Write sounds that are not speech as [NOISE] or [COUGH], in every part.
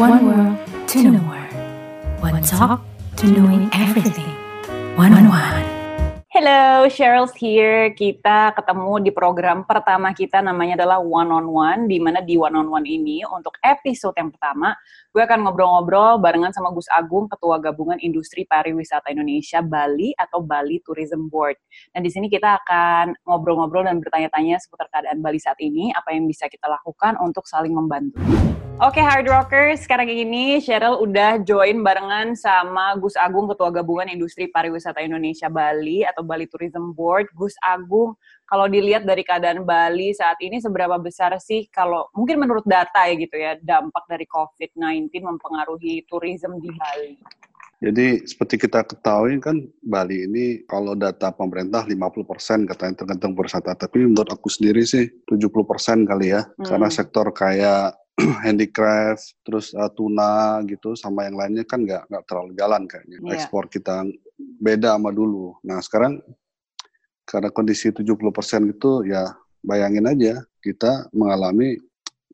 One world to world. One talk to knowing everything. One on one. Hello, Cheryl's here. Kita ketemu di program pertama kita namanya adalah One on One, di mana di One on One ini untuk episode yang pertama, gue akan ngobrol-ngobrol barengan sama Gus Agung, Ketua Gabungan Industri Pariwisata Indonesia Bali atau Bali Tourism Board. Dan di sini kita akan ngobrol-ngobrol dan bertanya-tanya seputar keadaan Bali saat ini, apa yang bisa kita lakukan untuk saling membantu. Oke, Hard Rockers, sekarang ini Cheryl udah join barengan sama Gus Agung, Ketua Gabungan Industri Pariwisata Indonesia Bali atau Bali Tourism Board. Gus Agung, kalau dilihat dari keadaan Bali saat ini seberapa besar sih kalau mungkin menurut data ya gitu ya, dampak dari COVID-19 mempengaruhi tourism di Bali? Jadi seperti kita ketahui kan Bali ini kalau data pemerintah 50% katanya tergantung berwisata. Tapi menurut aku sendiri sih 70% kali ya. Hmm. Karena sektor kayak [CLEARS THROAT] handicraft, terus uh, tuna gitu, sama yang lainnya kan nggak nggak terlalu jalan kayaknya. Yeah. Ekspor kita beda sama dulu. Nah sekarang karena kondisi 70% gitu ya bayangin aja kita mengalami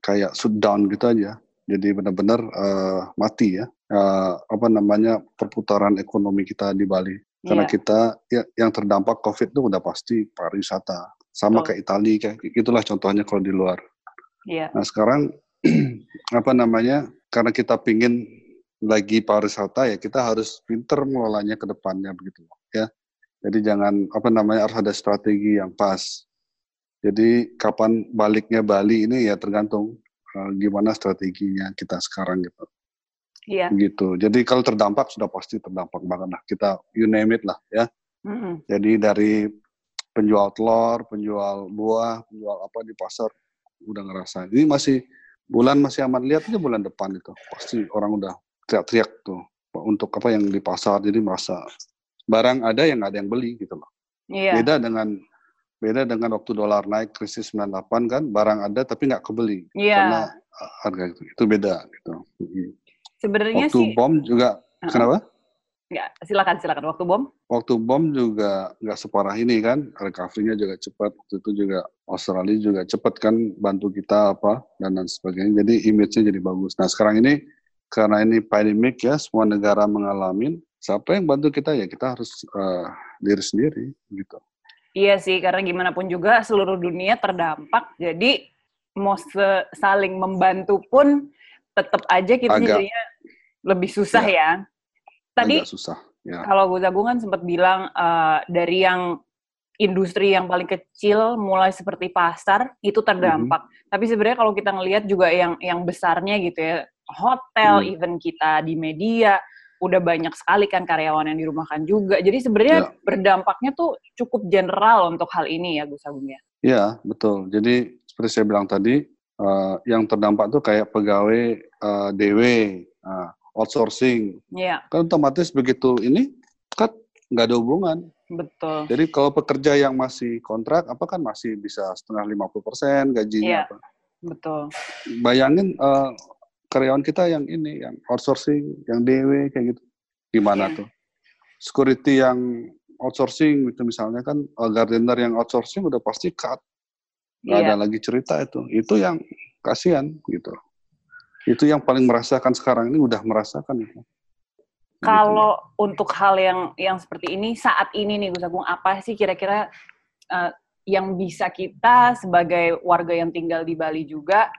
kayak shutdown gitu aja. Jadi benar-benar uh, mati ya. Uh, apa namanya perputaran ekonomi kita di Bali. Karena yeah. kita ya, yang terdampak COVID itu udah pasti pariwisata. Sama oh. kayak Italia, kayak itulah contohnya kalau di luar. Yeah. Nah sekarang [CLEARS THROAT] apa namanya karena kita pingin lagi pariwisata ya kita harus pinter mengelolanya ke depannya begitu jadi jangan apa namanya harus ada strategi yang pas. Jadi kapan baliknya Bali ini ya tergantung uh, gimana strateginya kita sekarang gitu. Iya. Gitu jadi kalau terdampak sudah pasti terdampak banget lah. Kita you name it lah ya. Mm-hmm. jadi dari penjual telur penjual buah penjual apa di pasar udah ngerasa. Ini masih bulan masih aman. Lihat aja bulan depan itu pasti orang udah teriak-teriak tuh untuk apa yang di pasar. Jadi merasa barang ada yang ada yang beli gitu loh iya. beda dengan beda dengan waktu dolar naik krisis 98 kan barang ada tapi nggak kebeli iya. karena harga itu itu beda gitu sebenarnya waktu sih bom juga uh -uh. kenapa Nggak, silakan silakan. Waktu bom? Waktu bom juga nggak separah ini kan, recovery-nya juga cepat. Waktu itu juga Australia juga cepat kan bantu kita apa dan lain sebagainya. Jadi image-nya jadi bagus. Nah sekarang ini karena ini pandemic ya, semua negara mengalami. Siapa yang bantu kita ya kita harus uh, diri sendiri gitu. Iya sih, karena gimana pun juga seluruh dunia terdampak. Jadi mau saling membantu pun tetap aja kita Agak, jadinya lebih susah ya. ya tadi susah. Ya. Kalau Gus Agung kan sempat bilang uh, dari yang industri yang paling kecil mulai seperti pasar itu terdampak. Mm -hmm. Tapi sebenarnya kalau kita ngelihat juga yang yang besarnya gitu ya, hotel, mm. even kita di media udah banyak sekali kan karyawan yang dirumahkan juga. Jadi sebenarnya ya. berdampaknya tuh cukup general untuk hal ini ya Gus Agung ya. Iya, betul. Jadi seperti saya bilang tadi, uh, yang terdampak tuh kayak pegawai uh, DW, uh, outsourcing. Iya. Kan otomatis begitu ini kan nggak ada hubungan. Betul. Jadi kalau pekerja yang masih kontrak, apa kan masih bisa setengah 50 persen gajinya. Iya. Apa. Betul. Bayangin uh, karyawan kita yang ini, yang outsourcing, yang DW kayak gitu, gimana iya. tuh? Security yang outsourcing itu misalnya kan uh, gardener yang outsourcing udah pasti cut, nggak iya. ada lagi cerita itu. Itu yang kasihan gitu itu yang paling merasakan sekarang ini udah merasakan itu. Kalau gitu. untuk hal yang yang seperti ini saat ini nih Gus Agung apa sih kira-kira uh, yang bisa kita sebagai warga yang tinggal di Bali juga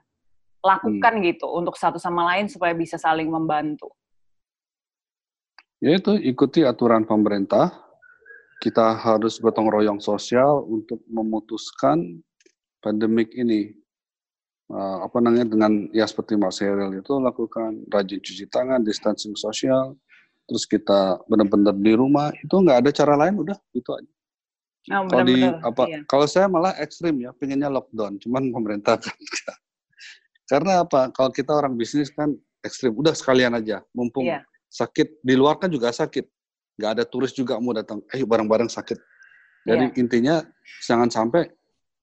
lakukan hmm. gitu untuk satu sama lain supaya bisa saling membantu? Yaitu ikuti aturan pemerintah. Kita harus gotong royong sosial untuk memutuskan pandemik ini uh, apa namanya dengan ya seperti Mas Heril itu lakukan rajin cuci tangan, distancing sosial, terus kita benar-benar di rumah itu nggak ada cara lain udah itu aja. Oh, kalau di apa iya. kalau saya malah ekstrim ya pengennya lockdown cuman pemerintah [LAUGHS] kan karena apa kalau kita orang bisnis kan ekstrim udah sekalian aja mumpung iya. sakit di luar kan juga sakit nggak ada turis juga mau datang eh bareng-bareng sakit jadi iya. intinya jangan sampai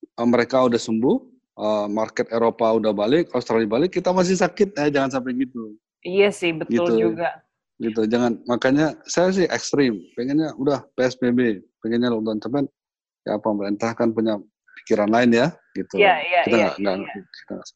eh, mereka udah sembuh uh, market Eropa udah balik, Australia balik, kita masih sakit, eh jangan sampai gitu. Iya sih, betul gitu. juga. Gitu, jangan makanya saya sih ekstrim, pengennya udah PSBB, pengennya lockdown, tapi ya pemerintah kan punya pikiran lain ya, gitu. Iya, iya, kita iya. Gak, iya. Kita gak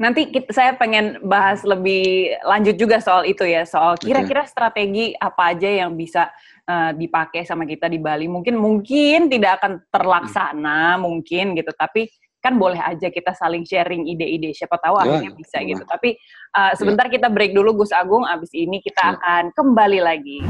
Nanti kita, saya pengen bahas lebih lanjut juga soal itu ya, soal kira-kira strategi apa aja yang bisa uh, dipakai sama kita di Bali. Mungkin mungkin tidak akan terlaksana, hmm. mungkin gitu, tapi kan boleh aja kita saling sharing ide-ide. Siapa tahu ya, akhirnya bisa boleh. gitu. Tapi uh, sebentar ya. kita break dulu Gus Agung, abis ini kita ya. akan kembali lagi.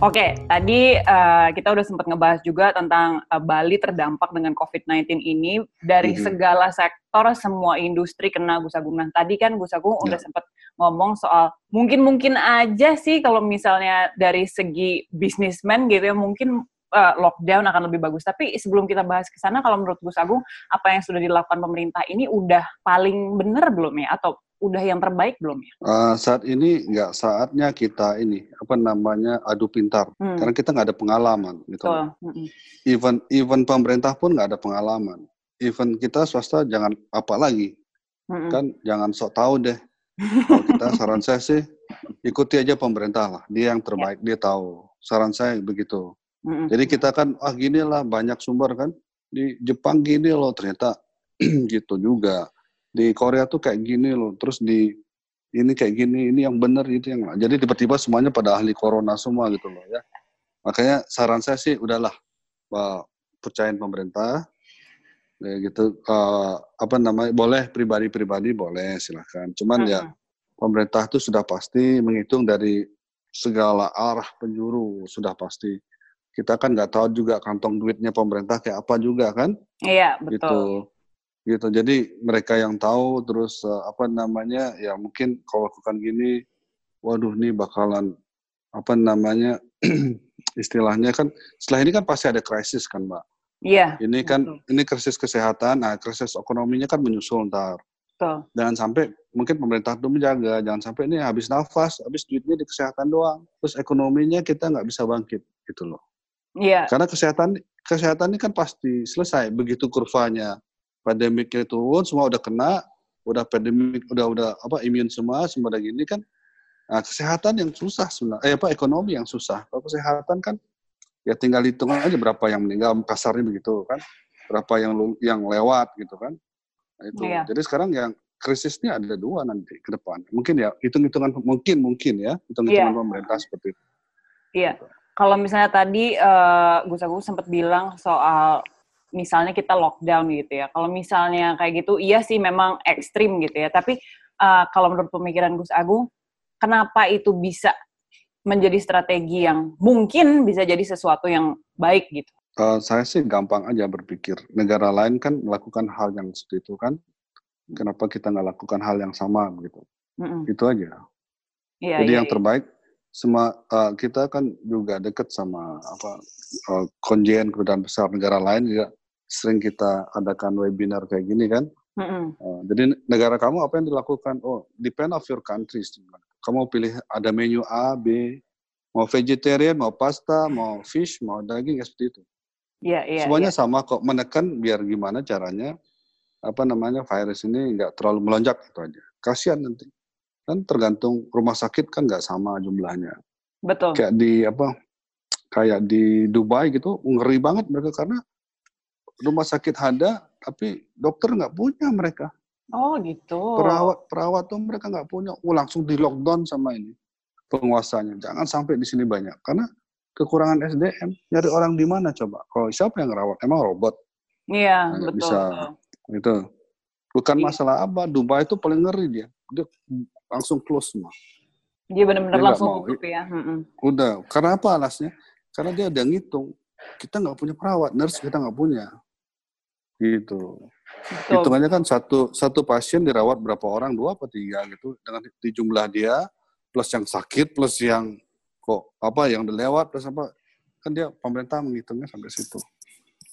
Oke, okay, tadi uh, kita udah sempat ngebahas juga tentang uh, Bali terdampak dengan COVID-19 ini dari mm-hmm. segala sektor, semua industri kena Gus Agung. Nah, tadi kan Gus Agung yeah. udah sempat ngomong soal mungkin-mungkin aja sih kalau misalnya dari segi bisnismen gitu ya, mungkin uh, lockdown akan lebih bagus. Tapi sebelum kita bahas ke sana, kalau menurut Gus Agung, apa yang sudah dilakukan pemerintah ini udah paling benar belum ya? Atau udah yang terbaik belum ya? Uh, saat ini nggak saatnya kita ini apa namanya adu pintar hmm. karena kita nggak ada pengalaman gitu. Oh. Hmm. Even even pemerintah pun nggak ada pengalaman. Even kita swasta jangan apa lagi hmm. kan jangan sok tahu deh. Kalau kita [LAUGHS] saran saya sih ikuti aja pemerintah lah. Dia yang terbaik, ya. dia tahu. Saran saya begitu. Jadi kita kan ah gini lah banyak sumber kan. Di Jepang gini loh ternyata. [CLEARS THROAT] Gitu juga. Di Korea tuh kayak gini loh. Terus di ini kayak gini ini yang benar itu yang jadi tiba-tiba semuanya pada ahli corona semua gitu loh ya. Makanya saran saya sih udahlah uh, percayain pemerintah. Ya gitu uh, apa namanya boleh pribadi-pribadi boleh silahkan. Cuman uh -huh. ya pemerintah itu sudah pasti menghitung dari segala arah penjuru sudah pasti kita kan nggak tahu juga kantong duitnya pemerintah kayak apa juga kan? Iya betul. Gitu. Gitu jadi mereka yang tahu terus uh, apa namanya ya mungkin kalau lakukan gini waduh nih bakalan apa namanya [CLEARS THROAT] istilahnya kan setelah ini kan pasti ada krisis kan mbak? Iya ini kan betul. ini krisis kesehatan nah krisis ekonominya kan menyusul ntar. Betul. jangan sampai mungkin pemerintah itu menjaga jangan sampai ini habis nafas habis duitnya di kesehatan doang. Terus ekonominya kita nggak bisa bangkit gitu loh iya. Karena kesehatan kesehatan ini kan pasti selesai. Begitu kurvanya pandemiknya turun semua udah kena udah pandemik udah udah apa imun semua semua udah gini kan. Nah, kesehatan yang susah sebenarnya eh apa ekonomi yang susah. Kalau kesehatan kan ya tinggal hitung aja berapa yang meninggal kasarnya begitu kan. Berapa yang yang lewat gitu kan. Nah, itu. Iya. jadi sekarang yang krisisnya ada dua nanti ke depan. Mungkin ya hitung hitungan mungkin mungkin ya hitung hitungan iya. pemerintah seperti itu. Iya kalau misalnya tadi uh, Gus Agus sempat bilang soal misalnya kita lockdown gitu ya. Kalau misalnya kayak gitu, iya sih memang ekstrim gitu ya. Tapi uh, kalau menurut pemikiran Gus Agung, kenapa itu bisa menjadi strategi yang mungkin bisa jadi sesuatu yang baik gitu? Uh, saya sih gampang aja berpikir. Negara lain kan melakukan hal yang seperti itu kan. Kenapa kita nggak lakukan hal yang sama gitu? Mm -mm. Itu aja. Iya, Jadi iya, yang iya. terbaik semua uh, kita kan juga dekat sama apa uh, konjen kedutaan besar negara lain juga sering kita adakan webinar kayak gini kan. Mm-hmm. Uh, jadi negara kamu apa yang dilakukan? Oh, depend of your countries. Kamu pilih ada menu A, B, mau vegetarian, mau pasta, mau fish, mau daging, ya seperti itu. Iya, yeah, iya. Yeah, Semuanya yeah. sama kok. Menekan biar gimana caranya apa namanya virus ini nggak terlalu melonjak itu aja. Kasihan nanti. Kan tergantung rumah sakit kan nggak sama jumlahnya. Betul. Kayak di apa? Kayak di Dubai gitu ngeri banget mereka karena rumah sakit ada, tapi dokter nggak punya mereka. Oh gitu. Perawat perawat tuh mereka nggak punya. Oh, langsung di lockdown sama ini penguasanya. Jangan sampai di sini banyak karena kekurangan SDM. Nyari orang di mana coba? Kalau siapa yang rawat? Emang robot? Iya nah, betul. Bisa itu. Bukan iya. masalah apa. Dubai itu paling ngeri dia. Dia langsung close semua. Dia benar-benar langsung tutup ya. Udah. Karena apa alasnya? Karena dia udah ngitung. Kita nggak punya perawat, nurse kita nggak punya. Gitu. Betul. Hitungannya kan satu satu pasien dirawat berapa orang, dua atau tiga gitu. Dengan di jumlah dia plus yang sakit plus yang kok apa yang dilewat plus apa kan dia pemerintah menghitungnya sampai situ.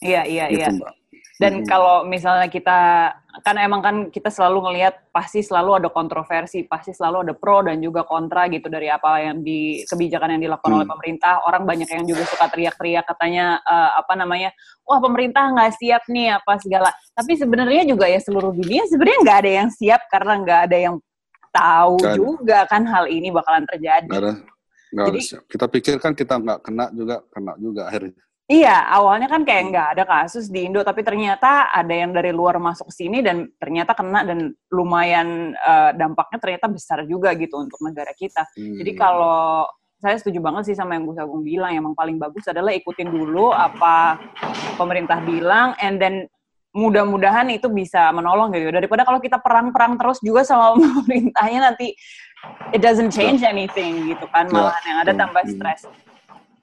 Iya iya gitu, iya. Mbak. Dan hmm. kalau misalnya kita kan emang kan kita selalu ngelihat pasti selalu ada kontroversi, pasti selalu ada pro dan juga kontra gitu dari apa yang di kebijakan yang dilakukan hmm. oleh pemerintah. Orang banyak yang juga suka teriak-teriak katanya uh, apa namanya, wah pemerintah nggak siap nih apa segala. Tapi sebenarnya juga ya seluruh dunia sebenarnya nggak ada yang siap karena nggak ada yang tahu kan. juga kan hal ini bakalan terjadi. Gak ada. Gak Jadi, ada kita pikir kan kita nggak kena juga, kena juga akhirnya. Iya, awalnya kan kayak nggak ada kasus di Indo, tapi ternyata ada yang dari luar masuk ke sini dan ternyata kena dan lumayan uh, dampaknya ternyata besar juga gitu untuk negara kita. Hmm. Jadi kalau saya setuju banget sih sama yang Gus Agung bilang, yang paling bagus adalah ikutin dulu apa pemerintah bilang, and then mudah-mudahan itu bisa menolong gitu. Daripada kalau kita perang-perang terus juga sama [LAUGHS] pemerintahnya nanti it doesn't change anything gitu kan, malah yang ada tambah hmm.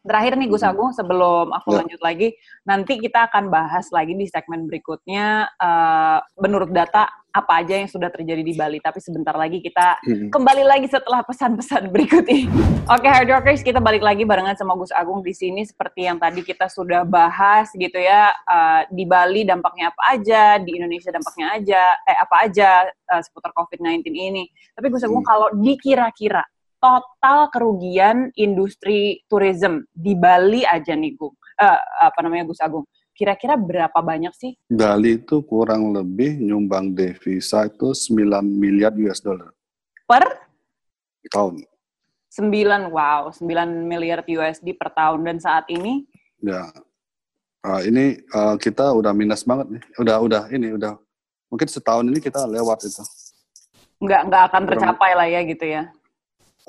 Terakhir nih Gus hmm. Agung, sebelum aku ya. lanjut lagi, nanti kita akan bahas lagi di segmen berikutnya uh, menurut data apa aja yang sudah terjadi di Bali. Tapi sebentar lagi kita hmm. kembali lagi setelah pesan-pesan berikut ini. Oke, okay, Hard kita balik lagi barengan sama Gus Agung di sini seperti yang tadi kita sudah bahas gitu ya. Uh, di Bali dampaknya apa aja, di Indonesia dampaknya aja, eh apa aja uh, seputar COVID-19 ini. Tapi Gus Agung hmm. kalau dikira-kira total kerugian industri tourism di Bali aja nih Gung, uh, apa namanya Gus Agung, kira-kira berapa banyak sih? Bali itu kurang lebih nyumbang devisa itu 9 miliar US dollar. Per? Tahun. 9, wow, 9 miliar USD per tahun. Dan saat ini? Ya, uh, ini uh, kita udah minus banget nih. Udah, udah, ini udah, mungkin setahun ini kita lewat itu. Nggak, nggak akan tercapai lah ya gitu ya?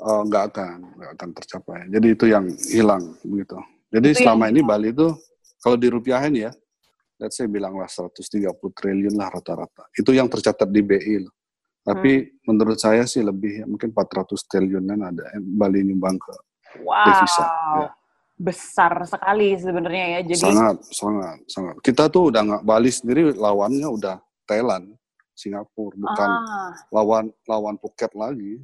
Uh, nggak akan nggak akan tercapai. Jadi itu yang hilang begitu. Jadi itu selama ini Bali itu kalau dirupiahin ya, let's say bilanglah 130 triliun lah rata-rata. Itu yang tercatat di BI loh. Tapi hmm. menurut saya sih lebih ya, mungkin 400 triliunan ada Bali nyumbang ke wow. devisa. Ya. Besar sekali sebenarnya ya. Jadi sangat sangat sangat. Kita tuh udah nggak Bali sendiri lawannya udah Thailand, Singapura, bukan ah. lawan lawan Phuket lagi.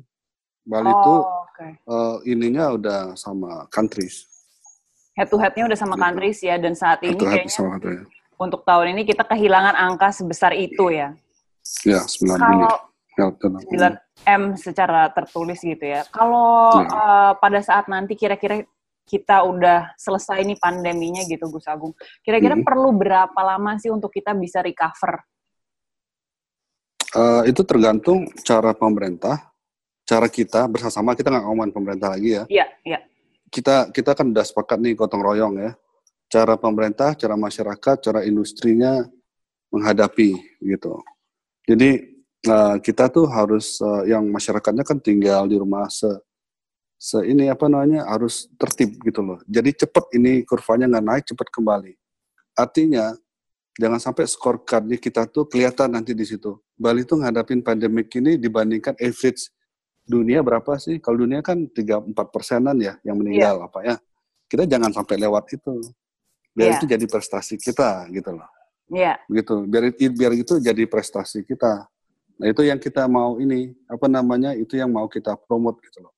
Bali itu okay. uh, eh, ininya udah sama countries. Head to headnya udah sama gitu. countries ya dan saat ini kayaknya sama ya. untuk tahun ini kita kehilangan angka sebesar itu ya. Ya, 9 Kalau ya, 9 M secara tertulis gitu ya. Kalau ya. uh, pada saat nanti kira-kira kita udah selesai nih pandeminya gitu Gus Agung. Kira-kira hmm. perlu berapa lama sih untuk kita bisa recover? Uh, itu tergantung cara pemerintah cara kita bersama-sama kita nggak ngomongin pemerintah lagi ya. Iya, iya. Kita kita kan udah sepakat nih gotong royong ya. Cara pemerintah, cara masyarakat, cara industrinya menghadapi gitu. Jadi uh, kita tuh harus uh, yang masyarakatnya kan tinggal di rumah se se ini apa namanya harus tertib gitu loh. Jadi cepat ini kurvanya nggak naik cepat kembali. Artinya jangan sampai scorecardnya kita tuh kelihatan nanti di situ. Bali tuh ngadapin pandemik ini dibandingkan average dunia berapa sih? Kalau dunia kan 3-4 persenan ya yang meninggal yeah. apa ya. Kita jangan sampai lewat itu. Biar yeah. itu jadi prestasi kita gitu loh. Iya. Yeah. Begitu. Biar biar itu jadi prestasi kita. Nah, itu yang kita mau ini, apa namanya? Itu yang mau kita promote gitu loh.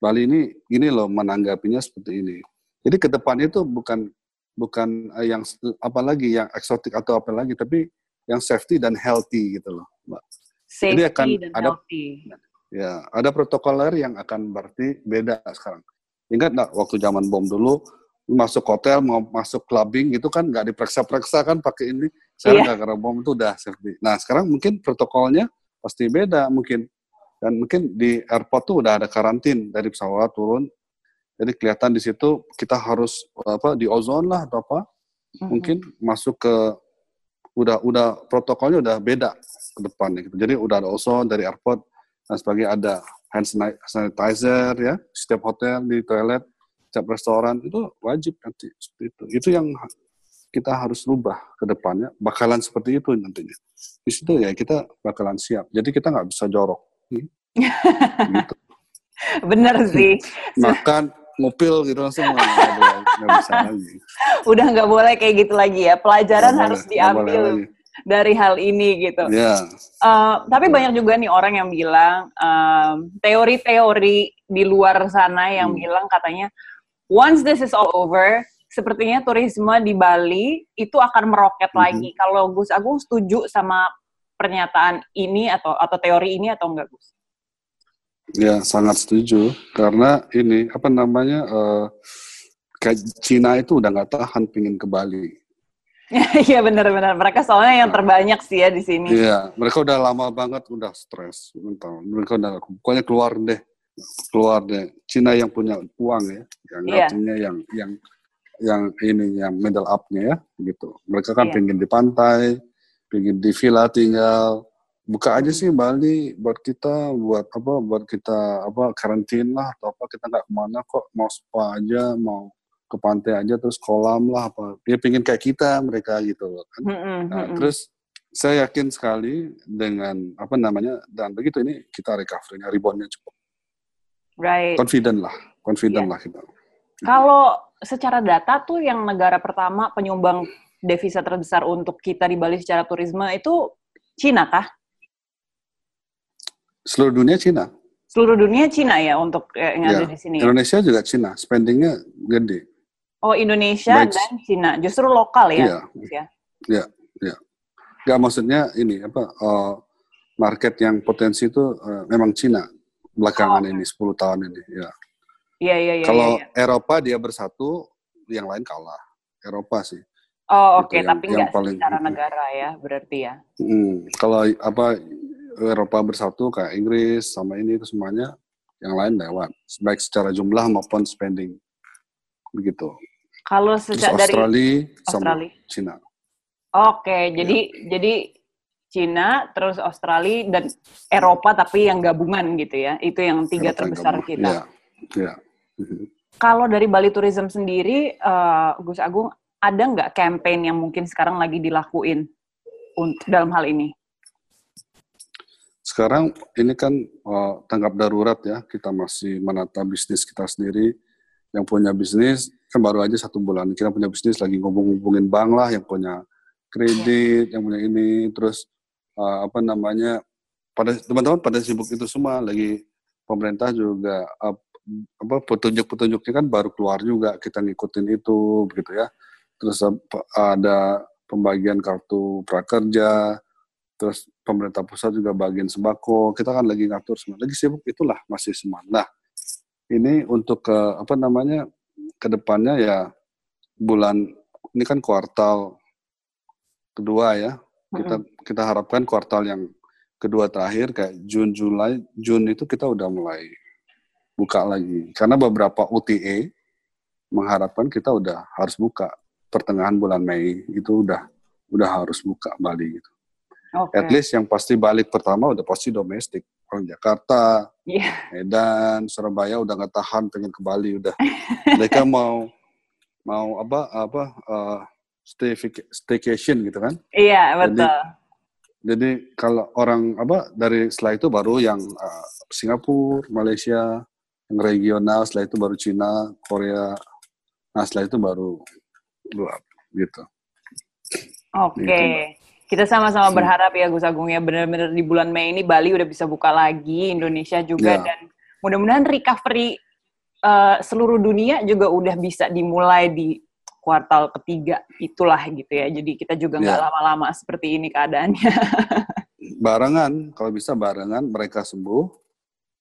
Bali ini gini loh menanggapinya seperti ini. Jadi ke depan itu bukan bukan eh, yang apalagi yang eksotik atau apa lagi, tapi yang safety dan healthy gitu loh, Mbak. Safety Jadi akan dan ada healthy. Ya, ada protokoler yang akan berarti beda sekarang. Ingat nggak waktu zaman bom dulu masuk hotel mau masuk clubbing itu kan nggak diperiksa-periksa kan pakai ini. Sekarang yeah. karena bom itu udah safety. Nah sekarang mungkin protokolnya pasti beda mungkin dan mungkin di airport tuh udah ada karantin dari pesawat turun. Jadi kelihatan di situ kita harus apa di ozon lah atau apa. Mm-hmm. Mungkin masuk ke udah udah protokolnya udah beda ke depannya gitu. Jadi udah ada ozon dari airport dan sebagai ada hand sanitizer ya setiap hotel di toilet setiap restoran itu wajib nanti seperti itu. Itu yang kita harus rubah ke depannya. Bakalan seperti itu nantinya. Di situ ya kita bakalan siap. Jadi kita nggak bisa jorok. [LAUGHS] Gitu. bener sih. [LAUGHS] Makan ngupil gitu langsung nggak bisa lagi. [LAUGHS] Udah nggak boleh kayak gitu lagi ya. Pelajaran gak harus boleh, diambil dari hal ini gitu. Yeah. Uh, tapi banyak juga nih orang yang bilang teori-teori di luar sana yang hmm. bilang katanya once this is all over, sepertinya turisme di Bali itu akan meroket hmm. lagi. Kalau Gus Agung setuju sama pernyataan ini atau atau teori ini atau enggak Gus? Ya sangat setuju karena ini apa namanya uh, kayak Cina itu udah nggak tahan pingin ke Bali [LAUGHS] Iya benar-benar. Mereka soalnya yang terbanyak sih ya di sini. Iya, mereka udah lama banget udah stres. Mereka udah pokoknya keluar deh, keluar deh. Cina yang punya uang ya, yang yeah. artinya yang yang yang ini yang middle up-nya ya gitu. Mereka kan Iya. pengen di pantai, pengen di villa tinggal. Buka aja sih Bali buat kita, buat apa? Buat kita apa karantina atau apa? Kita nggak ke mana kok, mau spa aja, mau ke pantai aja terus kolam lah apa. Dia pengen kayak kita mereka gitu loh kan. Mm-mm, Nah, mm-mm. terus saya yakin sekali dengan apa namanya dan begitu ini kita recovery-nya reboundnya cukup right. confident lah, confident Iya. lah kita. Kalau secara data tuh yang negara pertama penyumbang devisa terbesar untuk kita di Bali secara turisme itu Cina kah? Seluruh dunia Cina, Seluruh dunia Cina ya untuk eh, yang ada Ya, di sini. ya? Indonesia juga Cina, spendingnya gede. Oh Indonesia Baik. dan Cina, justru lokal ya. Iya, ya? iya, iya. Gak maksudnya ini apa eh, market yang potensi itu eh, memang Cina belakangan Oh, ini 10 tahun ini. Ya. Iya iya iya. Kalau iya, iya. Eropa dia bersatu, yang lain kalah. Eropa sih. Oh gitu oke, yang- tapi yang nggak paling- secara negara ya berarti ya. Hmm, kalau apa Eropa bersatu kayak Inggris sama ini itu semuanya yang lain lewat baik secara jumlah maupun spending begitu. Kalau secara dari Australia sama Australia. Cina. Oke, jadi jadi Cina, terus Australia dan Eropa tapi yang gabungan gitu ya. Itu yang tiga Eropa yang terbesar gabung. kita. Iya, iya. Mhm. Kalau dari Bali Tourism sendiri, eh, Gus Agung, ada nggak campaign yang mungkin sekarang lagi dilakuin untuk dalam hal ini? Sekarang ini kan eh, tanggap darurat ya, kita masih menata bisnis kita sendiri. Yang punya bisnis kan baru aja satu bulan. Kita punya bisnis lagi ngubung-ngubungin bank lah, yang punya kredit, yang punya ini, terus eh, apa namanya? Pada teman-teman pada sibuk itu semua. Lagi pemerintah juga eh, apa petunjuk-petunjuknya kan baru keluar juga. Kita ngikutin itu, begitu ya. Terus apa, ada pembagian kartu prakerja, terus pemerintah pusat juga bagian sembako kita kan lagi ngatur semua lagi sibuk itulah masih semua nah ini untuk ke apa namanya ke depannya ya bulan ini kan kuartal kedua ya. Kita kita harapkan kuartal yang kedua terakhir kayak Jun Juli Jun itu kita udah mulai buka lagi. Karena beberapa UTA mengharapkan kita udah harus buka. Pertengahan bulan Mei itu udah udah harus buka Bali gitu. Oke. at least yang pasti balik pertama udah pasti domestik orang Jakarta, Iya. Medan, Surabaya udah nggak tahan pengen ke Bali udah [LAUGHS] mereka mau mau apa apa uh, stay staycation gitu kan Iya, betul. jadi kalau orang apa dari setelah itu baru yang uh, Singapura, Malaysia, yang regional setelah itu baru Cina, Korea, nah setelah itu baru luar gitu. Oke. Gitu, Mbak. Kita sama-sama berharap ya Gus Agung ya benar-benar di bulan Mei ini Bali udah bisa buka lagi, Indonesia juga Ya. dan mudah-mudahan recovery eh, seluruh dunia juga udah bisa dimulai di kuartal ketiga itulah gitu ya. Jadi kita juga nggak Ya. lama-lama seperti ini keadaannya. [LAUGHS] Barengan, kalau bisa barengan mereka sembuh,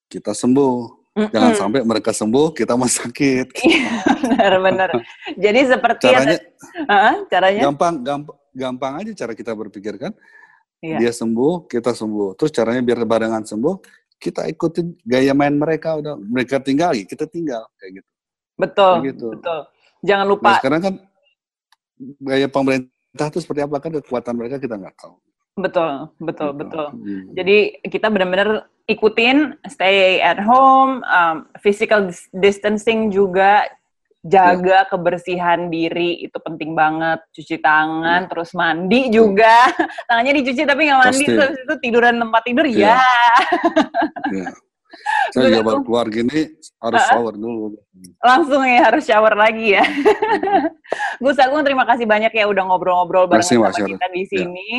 kita sembuh. Mm-mm. Jangan sampai mereka sembuh, kita masih sakit. Iya, benar-benar. [LAUGHS] Jadi seperti Caranya Heeh, caranya gampang, gampang, gampang aja cara kita berpikir kan. Iya. Dia sembuh, kita sembuh. Terus caranya biar barengan sembuh, kita ikutin gaya main mereka udah mereka tinggal, ya kita tinggal kayak gitu. betul, Kayak gitu. betul. Jangan Nah, lupa sekarang kan gaya pemerintah itu seperti apa kan kekuatan mereka kita nggak tahu. betul, betul, Gitu. betul. Hmm. Jadi kita benar-benar ikutin stay at home, um, physical dis- distancing juga, jaga Ya. kebersihan diri itu penting banget. Cuci tangan, terus mandi juga. [LAUGHS] Tangannya dicuci tapi nggak mandi, Pasti. terus itu tiduran tempat tidur Iya. ya. Ya. [LAUGHS] Saya juga baru keluar gini harus shower dulu. Langsung ya harus shower lagi ya. Gus Agung terima kasih banyak ya udah ngobrol-ngobrol bareng sama Mas Syarul. kita di Ya. sini.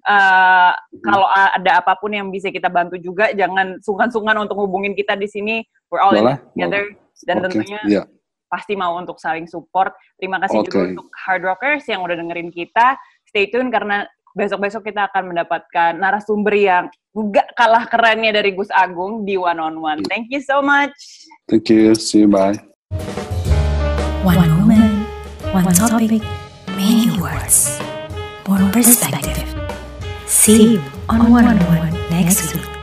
Eh, Kalau a- ada apa pun yang bisa kita bantu juga, jangan sungkan-sungkan untuk hubungin kita di sini. We're all in Boleh, it together. Dan Oke, tentunya ya. Pasti mau untuk saling support. Terima kasih juga Oke. untuk Hard Rockers yang udah dengerin kita. Stay tune karena besok-besok kita akan mendapatkan narasumber yang nggak kalah kerennya dari Gus Agung di One on One. Thank you so much. Thank you. See you. Bye. One woman, one topic, many words, one perspective. See you on one on one next week.